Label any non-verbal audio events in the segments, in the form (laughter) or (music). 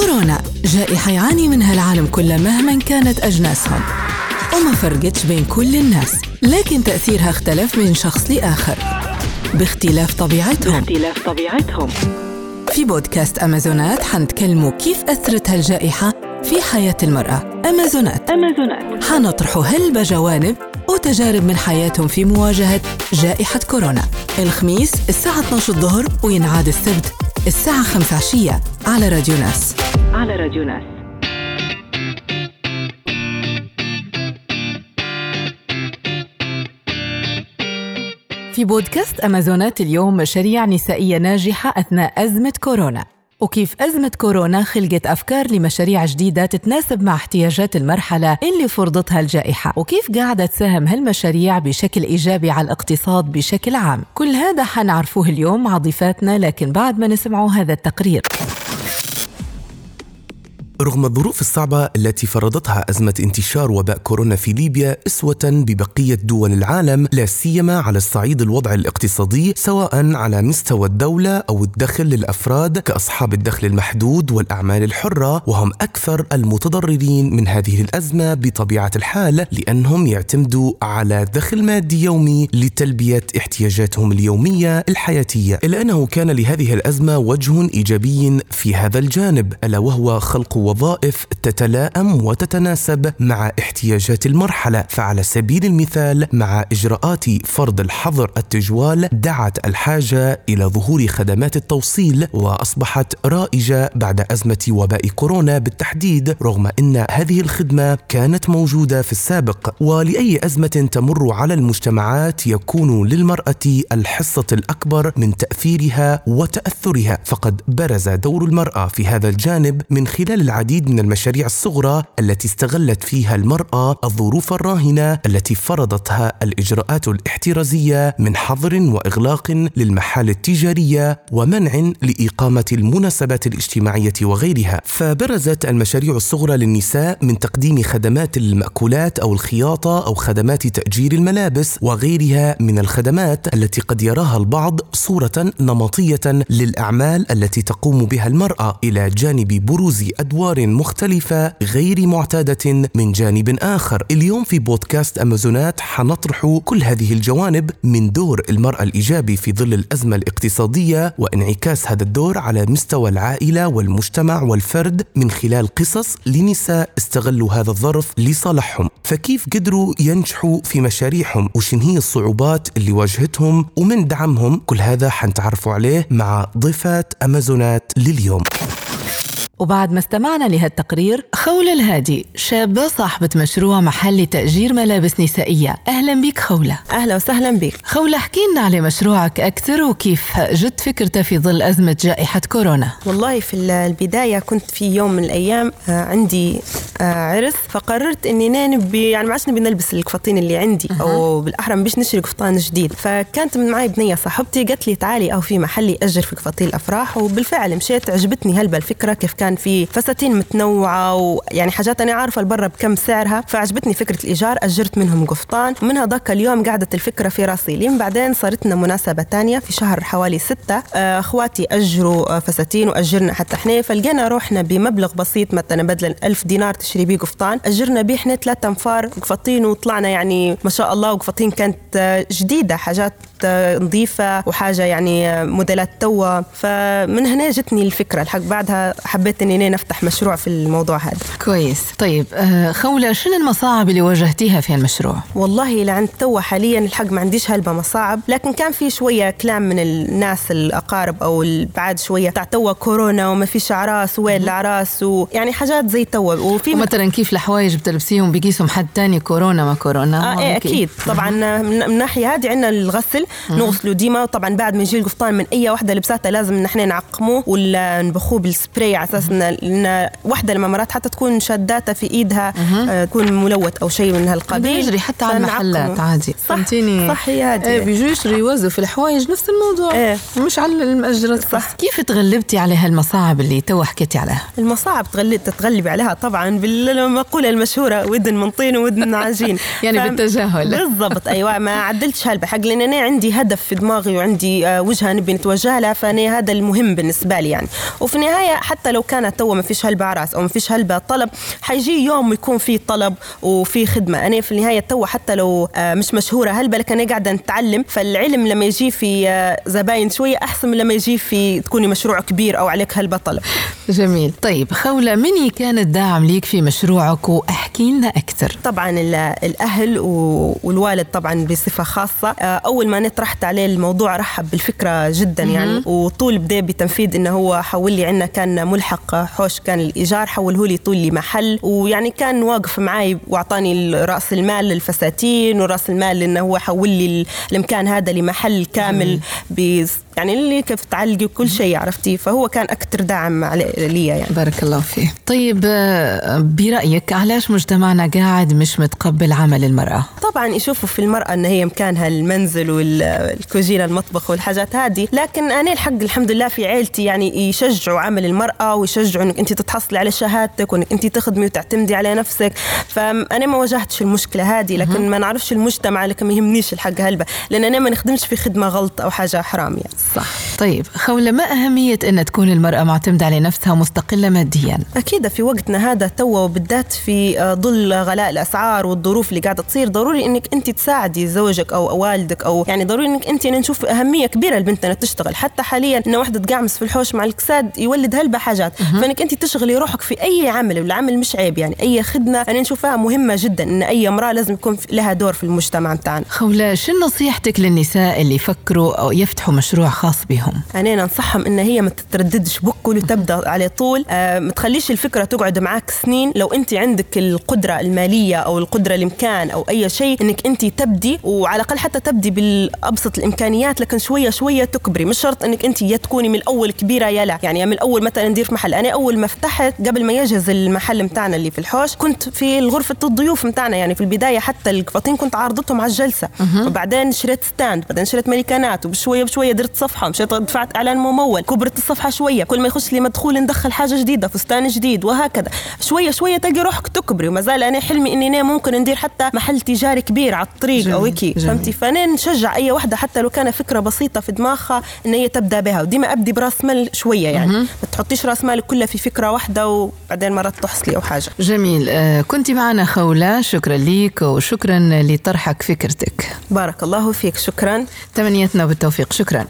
كورونا. جائحة يعاني منها العالم كله مهما كانت أجناسهم. وما فرقتش بين كل الناس لكن تأثيرها اختلف من شخص لآخر. باختلاف طبيعتهم. باختلاف طبيعتهم. في بودكاست أمازونات حنتكلموا كيف أثرت هالجائحة في حياة المرأة. أمازونات. أمازونات. حنطرحوا هلبة جوانب وتجارب من حياتهم في مواجهة جائحة كورونا. الخميس الساعة 12 الظهر وينعاد السبت. الساعة 5 عشية على راديو ناس. على راديو ناس. في بودكاست أمازونات اليوم مشاريع نسائية ناجحة أثناء أزمة كورونا. وكيف أزمة كورونا خلقت أفكار لمشاريع جديدة تتناسب مع احتياجات المرحلة اللي فرضتها الجائحة؟ وكيف قاعدة تساهم هالمشاريع بشكل إيجابي على الاقتصاد بشكل عام؟ كل هذا حنعرفوه اليوم مع ضيفاتنا لكن بعد ما نسمعوا هذا التقرير. رغم الظروف الصعبة التي فرضتها أزمة انتشار وباء كورونا في ليبيا أسوة ببقية دول العالم لا سيما على الصعيد الوضع الاقتصادي سواء على مستوى الدولة أو الدخل للأفراد كأصحاب الدخل المحدود والأعمال الحرة وهم أكثر المتضررين من هذه الأزمة بطبيعة الحال لأنهم يعتمدوا على دخل مادي يومي لتلبية احتياجاتهم اليومية الحياتية. إلا أنه كان لهذه الأزمة وجه إيجابي في هذا الجانب ألا وهو خلق وظائف تتلائم وتتناسب مع احتياجات المرحلة. فعلى سبيل المثال مع إجراءات فرض الحظر التجوال دعت الحاجة إلى ظهور خدمات التوصيل وأصبحت رائجة بعد أزمة وباء كورونا بالتحديد رغم إن هذه الخدمة كانت موجودة في السابق. ولأي أزمة تمر على المجتمعات يكون للمرأة الحصة الأكبر من تأثيرها وتأثرها. فقد برز دور المرأة في هذا الجانب من خلال العديد من المشاريع الصغرى التي استغلت فيها المرأة الظروف الراهنة التي فرضتها الإجراءات الاحترازية من حظر وإغلاق للمحال التجارية ومنع لإقامة المناسبات الاجتماعية وغيرها. فبرزت المشاريع الصغرى للنساء من تقديم خدمات المأكولات أو الخياطة أو خدمات تأجير الملابس وغيرها من الخدمات التي قد يراها البعض صورة نمطية للأعمال التي تقوم بها المرأة إلى جانب بروز أدوار أدوار مختلفة غير معتادة من جانب آخر. اليوم في بودكاست أمازونات حنطرح كل هذه الجوانب من دور المرأة الإيجابي في ظل الأزمة الاقتصادية وانعكاس هذا الدور على مستوى العائلة والمجتمع والفرد من خلال قصص لنساء استغلوا هذا الظرف لصالحهم. فكيف قدروا ينجحوا في مشاريعهم؟ وشن هي الصعوبات اللي واجهتهم؟ ومن دعمهم؟ كل هذا حنتعرفوا عليه مع ضيفات أمازونات لليوم. وبعد ما استمعنا لهالتقرير خولة الهادي شابة صاحبة مشروع محل لتأجير ملابس نسائية. أهلا بك خولة. أهلا وسهلا بك خولة احكي لنا على مشروعك أكثر وكيف جت فكرته في ظل أزمة جائحة كورونا. والله في البداية كنت في يوم من الأيام عندي عرس فقررت إني نبي يعني ما عادش نبي نلبس القفطين اللي عندي أه. أو بالأحرى بيش نشتري قفطان جديد. فكانت من معي بنية صاحبتي قالت لي تعالي أو في محل يأجر في قفطين الأفراح وبالفعل مشيت عجبتني هلبة الفكرة كيف كان كان في فساتين متنوعة ويعني حاجات أنا عارفة البرة بكم سعرها فعجبتني فكرة الإيجار. أجرت منهم قفطان. ومنها ذاك اليوم قعدت الفكرة في رأسي. لين بعدين صارت لنا مناسبة ثانية في شهر حوالي ستة. آه، أخواتي أجروا آه، فساتين وأجرنا حتى إحنا. فلقينا روحنا بمبلغ بسيط مثلا بدلا ألف دينار تشتري بيه قفطان. أجرنا بيه إحنا ثلاثة أنفار قفطين وطلعنا يعني ما شاء الله. وقفطين كانت آه، جديدة حاجات نظيفة وحاجة يعني موديلات توا فمن هنا جتني الفكرة. الحق بعدها حبيت إني نفتح مشروع في الموضوع هذا. كويس. طيب آه، خولة شنو المصاعب اللي واجهتيها في المشروع والله لعند توا حاليا الحق ما عنديش هلبة مصاعب لكن كان في شوية كلام من الناس الأقارب أو بعد شوية تاع توا كورونا وما فيش أعراس وين الأعراس ويعني حاجات زي توا وفي ومثلا كيف الحوايج بتلبسيهم بيقيسهم حد تاني كورونا ما كورونا؟ آه إيه أكيد. طبعا من الناحية هذه عندنا الغسل نغسله ديما. وطبعا بعد ما يجي القفطان من أي وحدة لبساتها لازم نحن نعقموه ولا نبخوه بالسبراي على أساس لأن واحدة لما مرات حتى تكون شاداتها في إيدها آه تكون ملوث أو شيء من هالقبيل. بيجري حتى على المحلات عادي فهمتيني؟ صح هذه إيه بيجوا يشتروا يوزوا في الحوايج نفس الموضوع. إيه. مش على المأجرات. صح. كيف تغلبتي على هالمصاعب اللي تو حكيتي عليها؟ المصاعب تغلب تتغلبي عليها طبعا بالمقوله المشهورة ودن من طين ودن عجين. (laughs) يعني. بالتجاهل. بالضبط أيوه ما عدلتش هالبحق لأن أنا عندي هدف في دماغي وعندي آه، وجهة نبي نتوجه لها فأنا هذا المهم بالنسبة لي يعني. وفي النهاية حتى لو كان كانت تو ما فيش هلبة عراس أو ما فيش هلبة طلب حيجي يوم يكون في طلب وفي خدمة. أنا في النهاية تو حتى لو آه، مش مشهورة هلبة لكن أنا قاعدة نتعلم. فالعلم لما يجي في آه، زباين شوية أحسن من لما يجي في تكوني مشروع كبير أو عليك هلبة طلب. جميل. طيب خولة مني كان الداعم ليك في مشروعك؟ واحكي لنا أكثر. طبعا ال- الأهل والوالد طبعا بصفة خاصة. آه، أول ما نطرحت عليه الموضوع رحب بالفكرة جدا يعني. وطول بدا بتنفيذ إنه هو حول لي عندنا كان ملحق حوش كان الإيجار حوله لي طول لي محل ويعني كان واقف معي وأعطاني رأس المال للفساتين ورأس المال إنه هو حول لي ال- المكان هذا لمحل كامل ب يعني اللي كيف تعلقي وكل شيء عرفتي؟ فهو كان أكثر دعم لي يعني. بارك الله فيه طيب آه، برأيك علاش مجتمعنا قاعد مش متقبل عمل المرأة؟ طبعا يشوفوا في المرأة أن هي مكانها المنزل والكوزينة المطبخ والحاجات هذه لكن أنا الحق الحمد لله في عيلتي يعني يشجعوا عمل المرأة ويشجعوا أنك أنت تتحصلي على شهادتك وأنك أنت تخدمي وتعتمدي على نفسك. فأنا ما واجهتش المشكلة هذه لكن ما نعرفش المجتمع لكن ما يهمنيش الحق هلبة لأن أنا ما نخدمش في خدمة غلط أو حاجة حرام يعني. صح. طيب خولة ما أهمية أن تكون المرأة معتمدة على نفسها ومستقلة ماديا؟ أكيد في وقتنا هذا تو وبالذات في آه، ظل غلاء الأسعار والظروف اللي قاعدة تصير ضروري إنك أنت تساعدي زوجك أو والدك أو يعني ضروري إنك أنت نشوف أهمية كبيرة البنت أنها تشتغل. حتى حاليا إن واحدة تقعمس في الحوش مع الكساد يولد هلبة حاجات. فإنك أنت تشغلي روحك في أي عمل والعمل مش عيب يعني. أي خدمة أنا نشوفها مهمة جدا إن أي امرأة لازم يكون لها دور في المجتمع بتاعنا. خولة شو نصيحتك للنساء اللي يفكروا أو يفتحوا مشروع خاص بهم؟ أنا ننصحهم إن هي ما تترددش بكل وتبدأ على طول. آه ما تخليش الفكرة تقعد معاك سنين. لو أنت عندك القدرة المالية أو القدرة الإمكان أو أي شيء إنك أنت تبدي وعلى الأقل حتى تبدي بالأبسط الإمكانيات لكن شوية شوية تكبري. مش شرط إنك أنت يا تكوني من الأول كبيرة يا لا. يعني من الأول مثلا ندير في محل أنا أول ما فتحت قبل ما يجهز المحل متاعنا اللي في الحوش كنت في غرفه الضيوف متاعنا يعني في البداية حتى القفاطين كنت عارضتهم على الجلسة. وبعدين شريت stand بعدين شريت ملكانات وبشوية بشوية درت صفحة مشيت دفعت إعلان ممول كبرت الصفحة شوية. كل ما يخش لي مدخول ندخل حاجة جديدة فستان جديد وهكذا. شوية شوية تلقي روحك تكبري وما زال أنا حلمي إني ممكن ندير حتى محل تجاري كبير على الطريق أو هيك. فهمتي؟ فأنا نشجع أي وحدة حتى لو كان فكرة بسيطة في دماغها إن هي تبدأ بها. وديما أبدي براس مال شوية يعني. ما تحطيش راس مالك كلها في فكرة واحدة وبعدين مرات تحصلي أو حاجة. جميل. آه، كنت معنا خولة شكرا ليك وشكرا لطرحك فكرتك. بارك الله فيك شكرا. تمنيتنا بالتوفيق شكرا.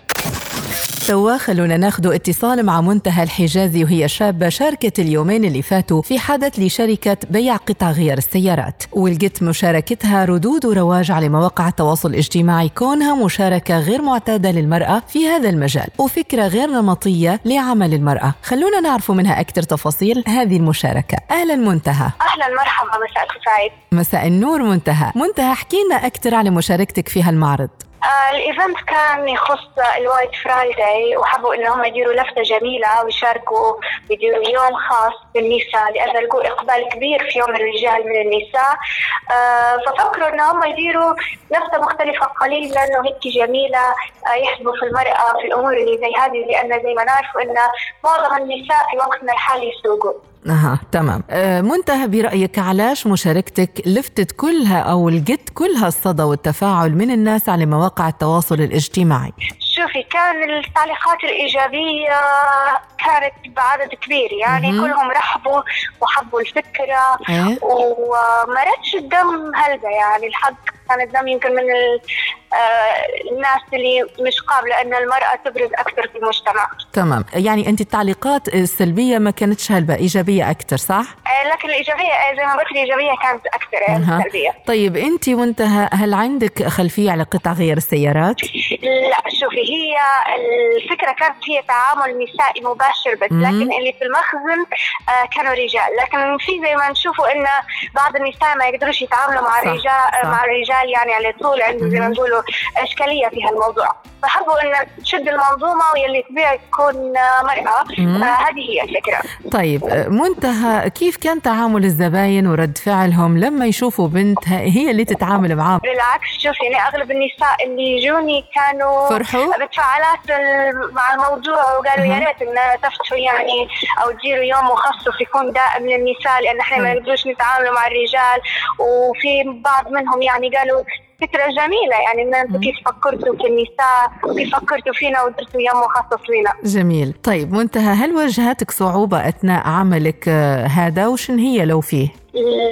توا خلونا ناخذ اتصال مع منتهى الحجازي وهي شابة شاركت اليومين اللي فاتوا في حدث لشركة بيع قطع غيار السيارات. ولقيت مشاركتها ردود ورواج على مواقع التواصل الاجتماعي. كونها مشاركة غير معتادة للمرأة في هذا المجال وفكرة غير نمطية لعمل المرأة. خلونا نعرف منها أكثر تفاصيل هذه المشاركة. أهلا منتهى. أهلا مرحبا مساء سعيد مساء النور منتهى. منتهى احكي لنا أكثر على مشاركتك في هالمعرض. آه ال event كان يخص ال White Friday وحبوا إنهم يديروا لفتة جميلة ويشاركوا يديروا يوم خاص بالنساء لأن لقوا إقبال كبير في يوم الرجال من النساء. آه ففكروا انهم يديروا لفتة مختلفة قليلا وهيك جميلة آه يحسبوا في المرأة في الأمور اللي زي هذه لأن زي ما نعرف إن معظم النساء في وقتنا الحالي يسوقوا. أها تمام أه منتهى برأيك علاش مشاركتك لفتت كلها أو لقيت كلها الصدى والتفاعل من الناس على مواقع التواصل الاجتماعي شوفي كان التعليقات الإيجابية كانت بعدد كبير يعني مهم. كلهم رحبوا وحبوا الفكرة؟ ومرتش الدم هلبة يعني الحق كان الدم يمكن من آه، الناس اللي مش قابلة أن المرأة تبرز أكثر في المجتمع تمام يعني أنت التعليقات السلبية ما كانتش هلبة إيجابية أكثر صح آه، لكن الإيجابية آه، زي ما قلت الإيجابية كانت أكثر أها. السلبية طيب أنت منتهى هل عندك خلفية على قطع غيار السيارات لا شوفي هي الفكرة كانت هي تعامل نسائي مباشر بس. لكن اللي في المخزن كانوا رجال لكن في زي ما نشوفوا إن بعض النساء ما يقدروش يتعاملوا مع الرجال. مع الرجال يعني على طول عنده زي ما. نقولوا إشكالية في هالموضوع فحبوا إن تشد المنظومة واللي تبيع تكون آه،. آه هذه هي الفكرة طيب أه، منتهى كيف كان تعامل الزباين ورد فعلهم لما يشوفوا بنت هي اللي تتعامل معاهم بالعكس شوفي يعني أغلب النساء اللي يجوني كانوا فرحوا؟ بتفاعلات مع الموضوع وقالوا. يا ريت إن تفتحوا يعني أو تديروا يوم مخصص يكون دائم للنساء لأن إحنا ما حلو. نقدروش نتعاملوا مع الرجال وفي بعض منهم يعني قالوا فكرة جميلة يعني أنتم كيف فكرتوا في النساء وكيف فكرتوا فينا ودرتوا يوم مخصص لنا جميل. طيب منتهى هل واجهتك صعوبة أثناء عملك آه، هذا؟ وشن هي لو فيه؟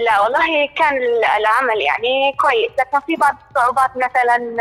لا والله كان العمل يعني كويس لكن في بعض الصعوبات مثلا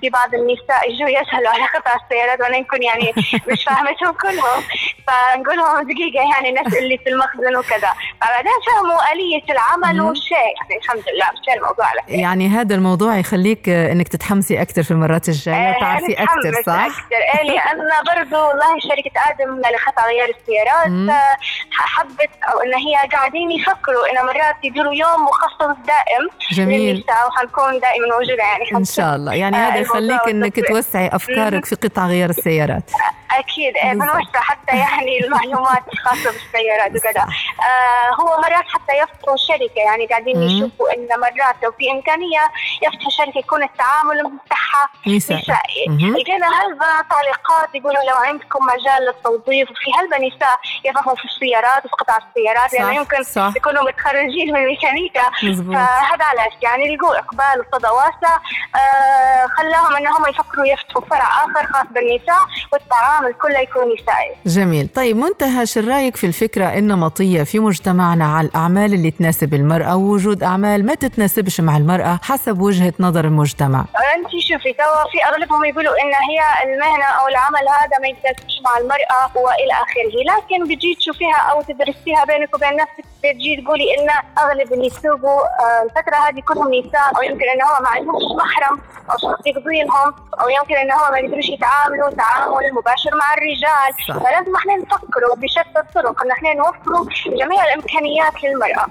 في بعض النساء يجوا يسألوا على قطع السيارات وأنا نكون يعني (laughs) مش فاهمتهم كلهم فنقول لهم دقيقة يعني نسأل اللي في المخزن وكذا فبعدين فهموا آلية العمل والشيء يعني الحمد لله مشى الموضوع على خير. يعني هذا الموضوع يخليك آه، إنك تتحمسي أكثر في المرات الجاية آه، تعرفي أكثر صح؟ أكثر إيه لأن (laughs) برضو والله شركة آدم لقطع غيار السيارات. آه، حبت أو إن هي قاعدين يفكروا إن مرات يديروا يوم مخصص دائم جميل. للنساء وحنكون دائما موجودة يعني إن شاء الله. يعني آه، هذا يخليك إنك. توسعي أفكارك في قطع غيار السيارات. أكيد. بالضبط. بنوسع حتى يعني (laughs) المعلومات الخاصة بالسيارات وكذا. آه هو مرات حتى يفتحوا شركة يعني قاعدين. يشوفوا إن مرات لو في إمكانية يفتحوا شركة يكون التعامل بتاعها نسائي مهم. لقينا هلبة تعليقات يقولوا لو عندكم مجال للتوظيف وفي هلبة نساء يفهموا في السيارات وفي قطع السيارات؟ صح، يعني يمكن صح. يكونوا متخرجين من ميكانيكا. مزبوط. فهذا علاش؟ يعني لقوا إقبال وصدى واسع آه خلاهم إنهم يفكروا يفتحوا فرع آخر خاص بالنساء والتعامل كله يكون نسائي. جميل. طيب منتهى شو رأيك في الفكرة النمطيه في مجتمعنا على الأعمال اللي تناسب المرأة ووجود أعمال ما تتناسبش مع المرأة حسب وجهة نظر المجتمع؟ انت شوفي توا في أغلبهم يقولوا إن هي المهنة أو العمل هذا ما يتناسبش مع المرأة وإلى آخره لكن بتجي تشوفيها أو تدرسيها بينك وبين نفسك بتجي تقولي إن أغلب اللي يسوقوا آه، الفترة هذه كلهم نساء أو يمكن إن هو ما عندهمش محرم أو شخص يقضيهم أو يمكن إن هو ما يقدروش يتعاملوا تعامل مباشر مع الرجال صح. فلازم إحنا نفكروا بشتى الطرق إن إحنا نوفروا جميع الإمكانيات للمرأة.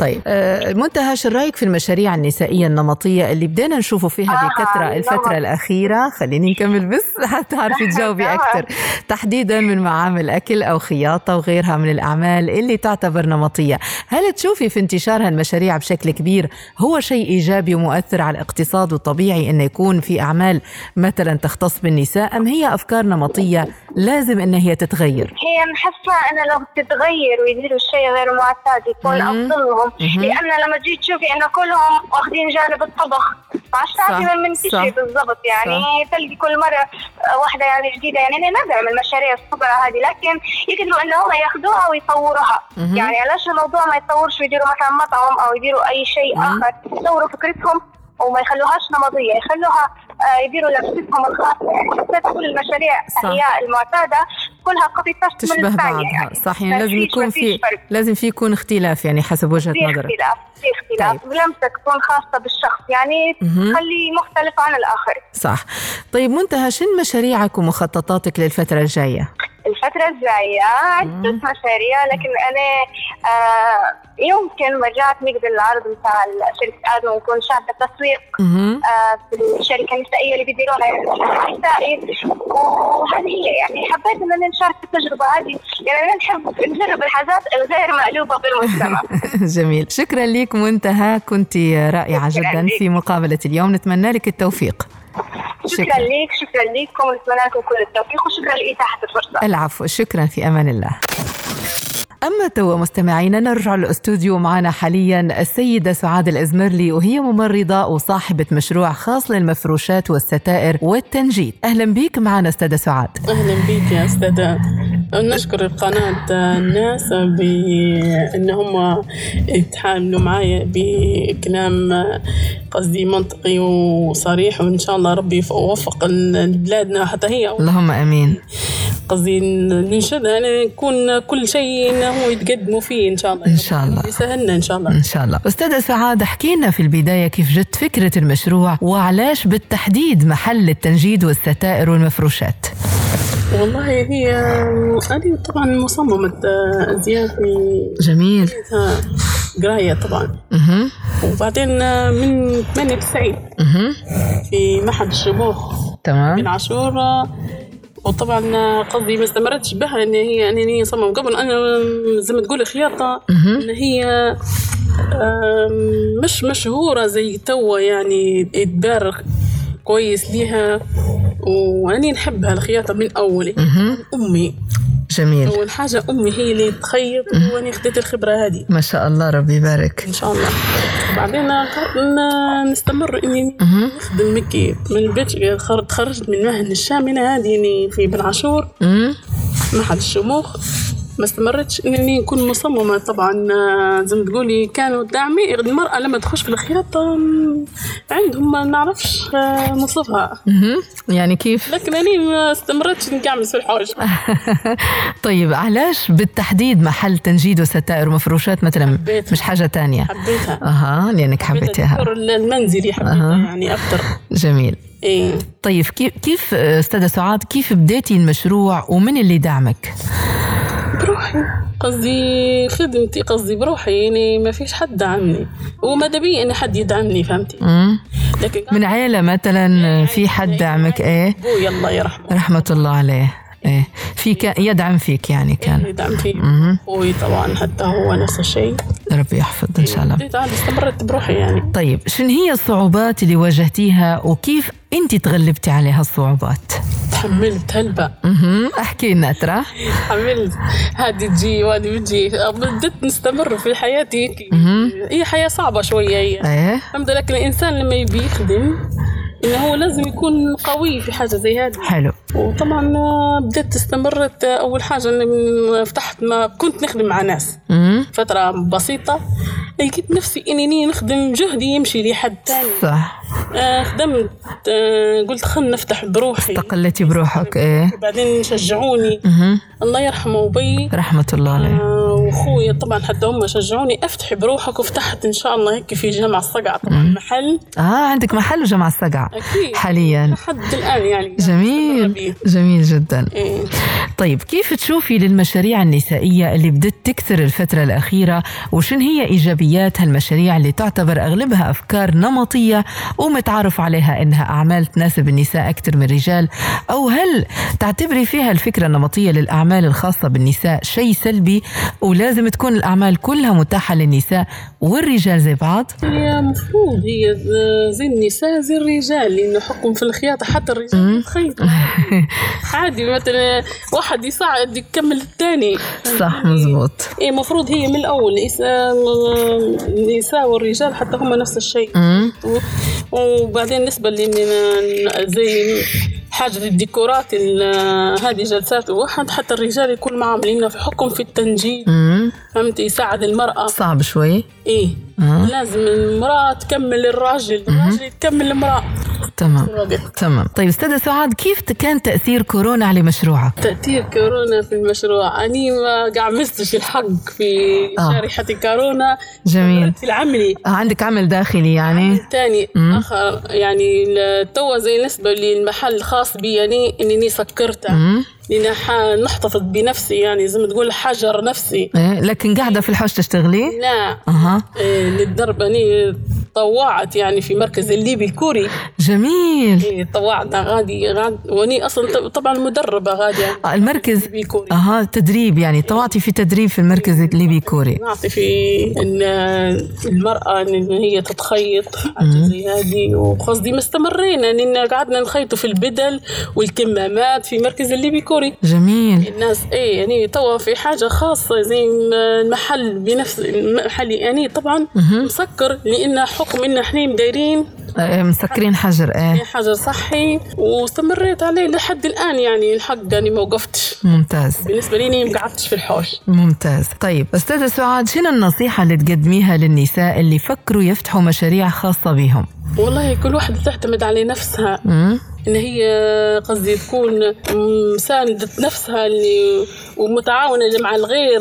طيب آه، منتهى شو رأيك في المشاريع النسائية النمطية اللي بدينا نشوفوا فيها آه، بكثرة الفترة نمط. الأخيرة خليني نكمل بس (laughs) حتى تعرفي (laughs) تجاوبي. أكثر تحديدا من معامل أكل أو خياطة وغيرها من الأعمال اللي تعتبر نمطية هل تشوفي في انتشار هالمشاريع بشكل كبير هو شيء إيجابي ومؤثر على الاقتصاد وطبيعي إنه يكون في أعمال مثلا تختص بالنساء أم هي أفكار نمطية لازم إن هي تتغير هي نحسها أنا لو تتغير ويديروا شيء غير معتاد يكون مم. أفضل لهم لأن لما تجي تشوفي إنه كلهم واخدين جانب الطبخ فعش تعرفي من. تشي بالضبط يعني تلقي كل مرة آه، واحدة يعني جديدة يعني أنا ندعم المشاريع الصغيرة هذه لكن يقدروا إنه هم ياخذوها ويطوروها. يعني علاش الموضوع ما يتطورش ويديروا مثلا مطعم أو يديروا أي شيء. آخر يطوروا فكرتهم وما يخلوهاش نمطية يخلوها يديروا لبستهم الخاصة يعني حسيت كل المشاريع. هي المعتادة كلها من تشبه الثانية بعضها يعني. صح يعني ما لازم يكون في فرق. لازم في يكون اختلاف يعني حسب وجهة في نظرك اختلاف في اختلاف طيب. ولمسة تكون خاصة بالشخص يعني مهم. تخليه مختلف عن الآخر صح طيب منتهى شن مشاريعك ومخططاتك للفترة الجاية الفترة الجاية عدة مشاريع لكن أنا آه يمكن مرات نقدر العرض بتاع شركة آدم يكون شاهدة تسويق. آه في الشركة النسائية اللي بيديروها يعني نسائي وهذه هي يعني حبيت إن أنا نشارك في التجربة هذه يعني أنا نحب نجرب الحاجات الغير مألوفة بالمجتمع (laughs) جميل. شكرا لك منتهى كنت شكراً جدا. في مقابلة اليوم. نتمنى لك التوفيق. شكرا لك شكرا لكم ونتمنى لكم كل التوفيق وشكرا لإتاحة الفرصة. العفو شكرا في أمان الله. أما توا مستمعينا نرجع للاستوديو معنا حاليا. السيدة سعاد الأزمرلي وهي ممرضة وصاحبة مشروع خاص للمفروشات والستائر والتنجيد. أهلا بك معنا أستاذة سعاد. أهلا بك يا أستاذة. نشكر القناة الناس بأن هم يتحاملوا معايا بكلام قصدي منطقي وصريح وإن شاء الله ربي يوفق بلادنا حتى هي. اللهم أمين. قصدي ننشد أنا يكون كل شيء إنه يتقدموا فيه إن شاء الله. إن شاء الله. يسهلنا إن شاء الله. إن شاء الله. أستاذة سعاد احكينا في البداية كيف جت فكرة المشروع وعلاش بالتحديد محل التنجيد والستائر والمفروشات؟ والله هي أنا طبعا مصممة أزياء في جميل. قراية طبعا. مهم. وبعدين من 98 مهم. في معهد الشموخ تمام. عاشور وطبعا قصدي ما استمرتش بها ان هي انني صمم قبل أنا زي ما تقولي خياطة. إن هي مش مشهورة زي توا يعني يتبارك كويس ليها. واني نحبها الخياطه من أولي. أمي. جميل. أول حاجة أمي هي اللي تخيط وأنا خديت الخبرة هذه. ما شاء الله ربي يبارك. إن شاء الله. بعدين نستمر إني نخدم مكي. من البيت خر- تخرجت من مهن الشامنة هذه في بن عاشور. معهد الشموخ. ما استمرتش إنني نكون مصممة. طبعا آه، زي ما تقولي كانوا داعمين المرأة لما تخش في الخياطه عندهم ما نعرفش آه، نوصفها مهم. يعني كيف؟ لكن اني ما استمرتش نقعمس في الحوش. (laughs) طيب علاش بالتحديد محل تنجيد وستائر ومفروشات مثلا؟ حبيتها. مش حاجة تانية. حبيتها. أها لأنك حبيتيها المنزلي حبيتها. يعني أكثر جميل. إيه. طيب كيف كيف أستاذة سعاد كيف بديتي المشروع ومن اللي دعمك؟ بروحي. قصدي خدمتي قصدي بروحي يعني ما فيش حد دعمني وماذا بي ان حد يدعمني فهمتي. لكن من عيلة مثلا في حد دعمك إيه؟ أبوي الله يرحمه. رحمة الله عليه. إيه. في كان يدعم فيك يعني كان. يدعم مهم. أخوي طبعا حتى هو نفس الشيء ربي يحفظ إن شاء الله. بديت عاد استمرت بروحي يعني. طيب شن هي الصعوبات اللي واجهتيها وكيف أنت تغلبتي عليها الصعوبات؟ تحملت هلبة مهم. احكي لنا ترى. تحملت هذه تجي وهذه بتجي بديت نستمر في حياتي هي حياة صعبة شوية هي. إيه. فهمت لكن الإنسان لما يبي يخدم إنه هو لازم يكون قوي في حاجة زي هذه. حلو. وطبعا آه، بديت استمرت آه، أول حاجة إني فتحت ما كنت نخدم مع ناس. مهم. فترة بسيطة لقيت نفسي إني نخدم جهدي يمشي لحد تاني صح. خدمت آه، قلت خلنا نفتح بروحي. استقلتي بروحك إيه. بعدين شجعوني. الله يرحمه أبي رحمة الله عليه. آه، وأخويا طبعا حتى هم شجعوني. أفتحي بروحك وفتحت إن شاء الله هيك في جامع الصقع طبعا محل. آه عندك محل وجمع الصقع أكيد. حاليا. لحد الآن يعني. جميل. جميل جدا. إيه. طيب كيف تشوفي للمشاريع النسائية اللي بدت تكثر الفترة الأخيرة؟ وشن هي إيجابيات هالمشاريع اللي تعتبر أغلبها أفكار نمطية ومتعارف عليها إنها أعمال تناسب النساء أكثر من الرجال أو هل تعتبري فيها الفكرة النمطية للأعمال الخاصة بالنساء شيء سلبي ولازم تكون الأعمال كلها متاحة للنساء والرجال زي بعض؟ هي مفروض هي زي النساء زي الرجال لأنه حكم في الخياطة حتى الرجال (laughs) عادي مثلا واحد يساعد يكمل الثاني. صح مزبوط. إيه مفروض هي من الأول النساء والرجال حتى هم نفس الشيء. وبعدين بالنسبة لي زي حاجة الديكورات ال- هذه جلسات واحد حتى الرجال يكون معهم لأنه في حكم في التنجيد. مم. فهمت يساعد المرأة. صعب شوي. إيه. آه. لازم المرأة تكمل الراجل الراجل تكمل المرأة. تمام. تمام. طيب أستاذة سعاد كيف كان تأثير كورونا على مشروعك؟ تأثير كورونا في المشروع. أني ما قعمستش الحق في آه. شريحة كورونا جميل. في العملي. آه، عندك عمل داخلي يعني؟ تاني. مم. آخر يعني توا زي بالنسبة للمحل الخاص بي يعني انني سكرته لأن ح- نحتفظ بنفسي يعني زي ما تقول حجر نفسي. إيه لكن قاعدة في الحوش تشتغلي؟ لا. أها. إيه، للدرب أني طوعت يعني في مركز الليبي الكوري جميل. إيه، طوعنا غادي غاد وأني أصلا ط- طبعا مدربة غادي آه، المركز الكوري أها تدريب يعني طوعتي في تدريب في المركز الليبي كوري. نعطي في إن المرأة إن هي تتخيط زي هذه. وقصدي مستمرين لأن قعدنا نخيطوا في البدل والكمامات في مركز الليبي كوري جميل. الناس إيه يعني توا في حاجة خاصة زي المحل بنفس المحل يعني طبعا مسكر لأن حكم إن إحنا دايرين آه، مسكرين حجر إيه. حجر صحي واستمريت عليه لحد الآن يعني الحق يعني ما وقفتش. ممتاز. بالنسبة لي ما قعدتش في الحوش. ممتاز. طيب أستاذة سعاد شنو النصيحة اللي تقدميها للنساء اللي فكروا يفتحوا مشاريع خاصة بهم؟ والله كل واحدة تعتمد على نفسها؟ إن هي قصدي تكون مساندة نفسها اللي ومتعاونة مع الغير.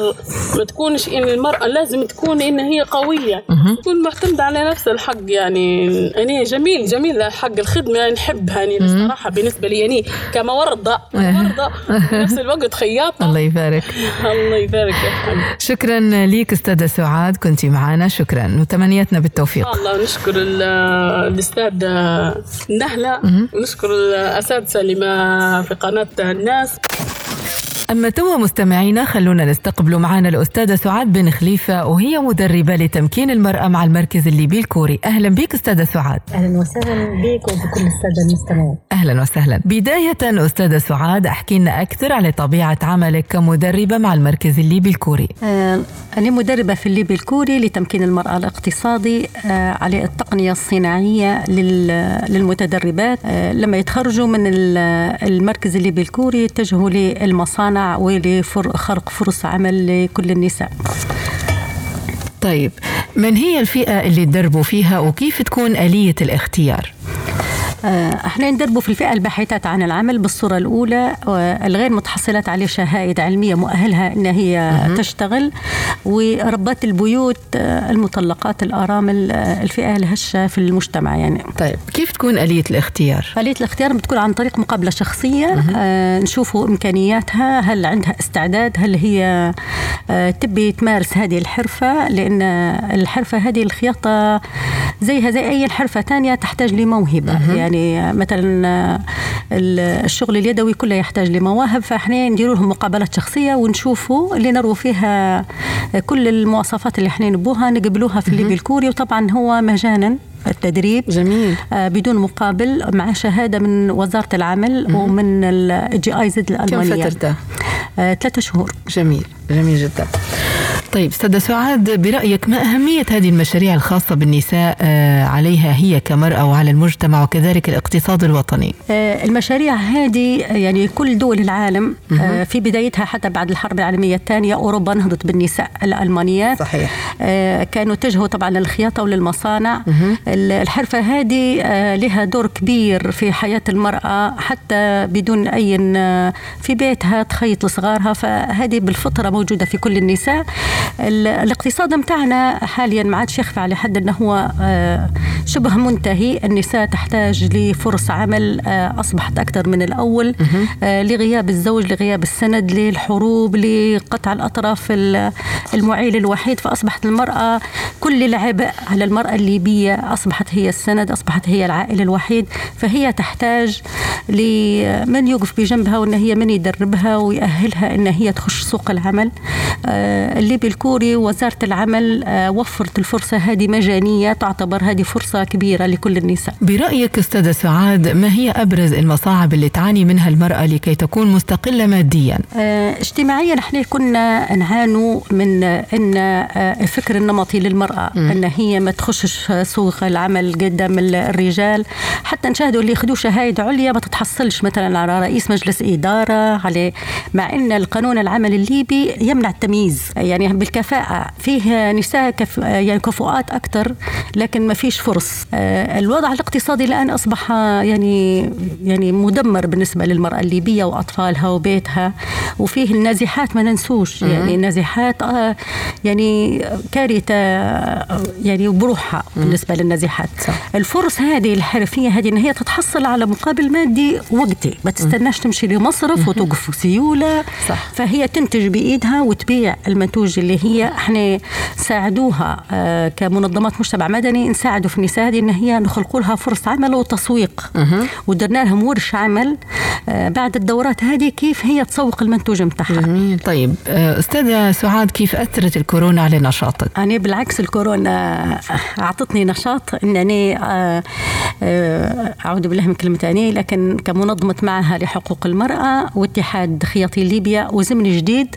ما تكونش إن المرأة لازم تكون إن هي قوية. تكون معتمدة على نفسها الحق يعني. أنا جميل جميل حق الخدمة نحبها يعني الصراحة بالنسبة لي يعني كموردة موردة (laughs) في نفس الوقت خياطة. الله يبارك. الله يبارك شكرا ليك أستاذة سعاد كنتي معنا شكرا. وتمنياتنا بالتوفيق. الله نشكر ال- الأستاذ نهلة ونشكر الأساتذة اللي ما في قناة الناس. أما توا مستمعينا خلونا نستقبل معنا الأستاذة سعاد بن خليفة وهي مدربة لتمكين المرأة مع المركز الليبي الكوري. أهلا بك أستاذة سعاد. أهلا وسهلا بك وبكل السادة المستمعين. أهلا وسهلا. بداية أستاذة سعاد أحكي لنا أكثر على طبيعة عملك كمدربة مع المركز الليبي الكوري. آه، أنا مدربة في الليبي الكوري لتمكين المرأة الاقتصادي آه، على التقنية الصناعية لل- للمتدربات. آه، لما يتخرجوا من ال- المركز الليبي الكوري يتجهوا للمصانع ولخلق فرص عمل لكل النساء. طيب من هي الفئة اللي تدربوا فيها وكيف تكون آلية الاختيار؟ إحنا ندربوا في الفئة الباحثات عن العمل بالصورة الأولى والغير متحصلات على شهائد علمية مؤهلها إن هي تشتغل وربات البيوت آه، المطلقات الارامل آه، الفئة الهشة في المجتمع يعني. طيب كيف تكون آلية الاختيار؟ آلية الاختيار بتكون عن طريق مقابلة شخصية آه نشوفوا إمكانياتها هل عندها استعداد هل هي آه تبي تمارس هذه الحرفة لأن الحرفة هذه الخياطة زيها زي أي حرفة تانية تحتاج لموهبة. يعني مثلا آه، الشغل اليدوي كله يحتاج لمواهب فإحنا نديروا لهم مقابلات شخصية ونشوفوا اللي نرووا فيها كل المواصفات اللي إحنا نبوها نقبلوها في الليبي الكوري. وطبعا هو مجانا التدريب جميل. آه، بدون مقابل مع شهادة من وزارة العمل ومن الجي آي زد كم الالمانيه فترته؟ آه، ثلاثة شهور. جميل جميل جدا. طيب أستاذة سعاد برأيك ما أهمية هذه المشاريع الخاصة بالنساء آه، عليها هي كمرأة وعلى المجتمع وكذلك الاقتصاد الوطني؟ آه، المشاريع هذه يعني كل دول العالم آه، في بدايتها حتى بعد الحرب العالمية الثانية أوروبا نهضت بالنساء الألمانيات. صحيح. كانوا اتجهوا طبعا للخياطة وللمصانع. ال- الحرفة هذه لها دور كبير في حياة المرأة حتى بدون آه، في بيتها تخيط لصغارها. فهذه بالفطرة موجودة في كل النساء. ال- الاقتصاد متاعنا حاليا ما عادش يخفى على حد إنه هو آه، شبه منتهي. النساء تحتاج لفرص عمل آه، أصبحت أكثر من الأول آه، لغياب الزوج لغياب السند للحروب لقطع الأطراف ال- المعيل الوحيد فأصبحت المرأة كل العبء على المرأة الليبية أصبحت هي السند أصبحت هي العائل الوحيد. فهي تحتاج لمن يوقف بجنبها وإن هي من يدربها ويأهلها إن هي تخش سوق العمل. الليبي الكوري وزاره العمل آه، وفرت الفرصة هذه مجانية تعتبر هذه فرصة كبيرة لكل النساء. برأيك أستاذة سعاد ما هي أبرز المصاعب اللي تعاني منها المرأة لكي تكون مستقلة ماديا؟ آه، اجتماعيا إحنا كنا نعانوا من إن آه، الفكر النمطي للمرأة إن هي ما تخشش سوق العمل قدام ال- الرجال. حتى نشاهدوا اللي ياخذوا شهاده عليا ما تتحصلش مثلا على رئيس مجلس إدارة على مع إن القانون العمل الليبي يمنع التمييز. يعني بالكفاءة. فيه نساء كف يعني كفؤات أكثر لكن ما فيش فرص. آه، الوضع الاقتصادي الآن أصبح يعني يعني مدمر بالنسبة للمرأة الليبية وأطفالها وبيتها وفيه النازحات ما ننسوش. يعني النازحات آه، يعني كارثة يعني بروحها بالنسبة للنازحات. الفرص هذه الحرفية هذه إن هي تتحصل على مقابل مادي وقتي. ما تستناش تمشي لمصرف وتوقف سيولة. صح. فهي تنتج بإيدها وتبيع المنتوج اللي هي إحنا ساعدوها آه، كمنظمات مجتمع مدني نساعدوا في النساء هذه إن هي نخلقوا لها فرص عمل وتسويق. ودرنا لهم ورش عمل آه، بعد الدورات هذه كيف هي تسوق المنتوج نتاعها طيب آه، أستاذة سعاد كيف أثرت الكورونا على نشاطك؟ أنا بالعكس الكورونا أعطتني نشاط آه، أعوذ بالله من كلمة أني لكن كمنظمة معها لحقوق المرأة واتحاد خياطي ليبيا وزمن جديد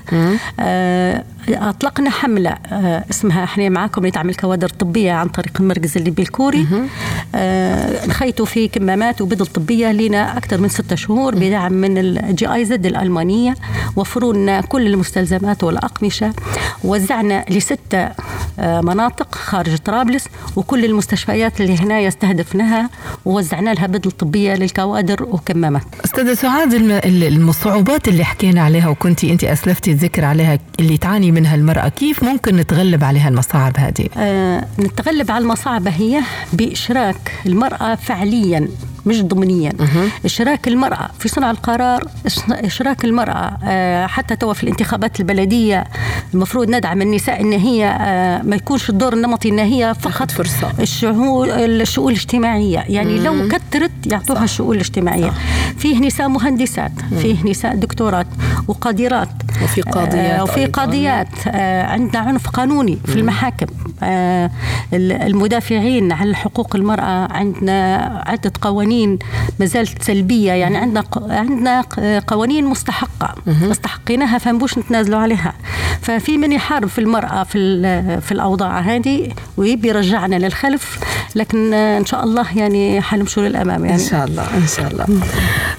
آه، أطلقنا حملة آه، اسمها إحنا معاكم لتعمل كوادر طبية عن طريق المركز الليبي الكوري. آه، نخيطوا في كمامات وبدل طبية لنا أكثر من ستة شهور بدعم من الجي آي زد الألمانية وفروا لنا كل المستلزمات والأقمشة وزعنا لستة آه، مناطق خارج طرابلس وكل المستشفيات اللي هنا يستهدفنها ووزعنا لها بدل طبية للكوادر وكمامات أستاذة سعاد الصعوبات اللي حكينا عليها وكنتي أنت أسلفتي الذكر عليها اللي تعاني منها المرأة كيف ممكن نتغلب عليها المصاعب هذه؟ آه، نتغلب على المصاعب هي بإشراك المرأة فعليا. مش ضمنيا. إشراك المرأة في صنع القرار إشراك المرأة آه، حتى توا في الانتخابات البلدية المفروض ندعم النساء إن هي آه، ما يكونش الدور النمطي إن هي فقط فرصة. الشؤون الشؤون الاجتماعية. يعني لو كثرت يعطوها الشؤون الاجتماعية. فيه نساء مهندسات فيه نساء دكتورات وقادرات. وفي قاضيات آه، وفي أيضاً. قاضيات. آه، عندنا عنف قانوني في المحاكم. آه، ال- المدافعين عن حقوق المرأة عندنا عدة قوانين ما زالت سلبية. يعني عندنا عندنا قوانين مستحقة مستحقينها فنبوش نتنازلوا عليها. ففي من يحارب في المرأة في في الأوضاع هذه ويبي يرجعنا للخلف. لكن إن شاء الله يعني حنمشوا للأمام يعني. إن شاء الله إن شاء الله.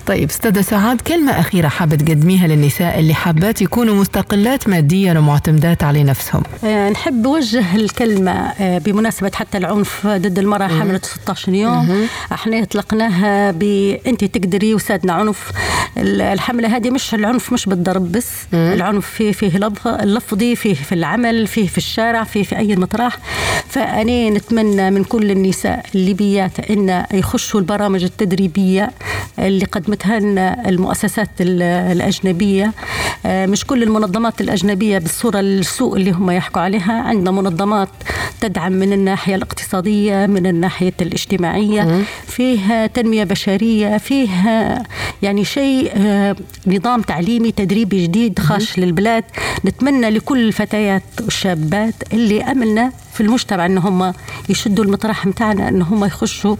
طيب أستاذة سعاد كلمة أخيرة حابة تقدميها للنساء اللي حابات يكونوا مستقلات ماديا ومعتمدات على نفسهم؟ آه، نحب اوجه الكلمة آه، بمناسبة حتى العنف ضد المرأة حامله 16 يوم إحنا اطلقناها ب انت تقدري وسادنا عنف. ال- الحملة هذه مش العنف مش بالضرب بس. العنف فيه فيه لفظ اللفظي فيه في العمل فيه في الشارع فيه في أي مطرح. فانا نتمنى من كل النساء الليبيات إن يخشوا البرامج التدريبية اللي قدمتها لنا المؤسسات ال- الأجنبية. آه، مش كل المنظمات الأجنبية بالصورة السوء اللي هم يحكوا عليها. عندنا منظمات تدعم من الناحية الاقتصادية من الناحية الاجتماعية. فيها تنمية بشرية فيها يعني شيء آه، نظام تعليمي تدريبي جديد خاش للبلاد. نتمنى لكل الفتيات والشابات اللي املنا في المجتمع إن هم يشدوا المطرح متاعنا إن هم يخشوا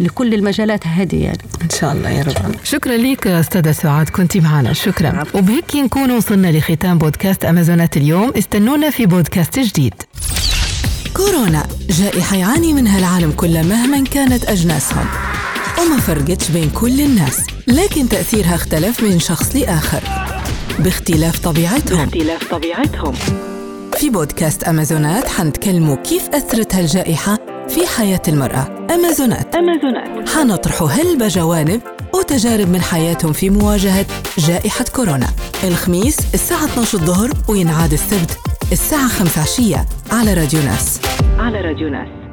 لكل المجالات هذه يعني. إن شاء الله يا رب. شكرا لك أستاذة سعاد كنتي معنا. شكرا. وبهيك نكون وصلنا لختام بودكاست أمازونات اليوم. استنونا في بودكاست جديد. كورونا جائحة يعاني منها العالم كله مهما كانت أجناسهم وما فرقتش بين كل الناس لكن تأثيرها اختلف من شخص لآخر. باختلاف طبيعتهم. باختلاف طبيعتهم. في بودكاست أمازونات حنتكلموا كيف أثرت هالجائحة في حياة المرأة. أمازونات. أمازونات. حنطرحوا هلبة جوانب وتجارب من حياتهم في مواجهة جائحة كورونا. الخميس الساعة 12 الظهر وينعاد السبت الساعة 5 عشية على راديو ناس. على راديو ناس.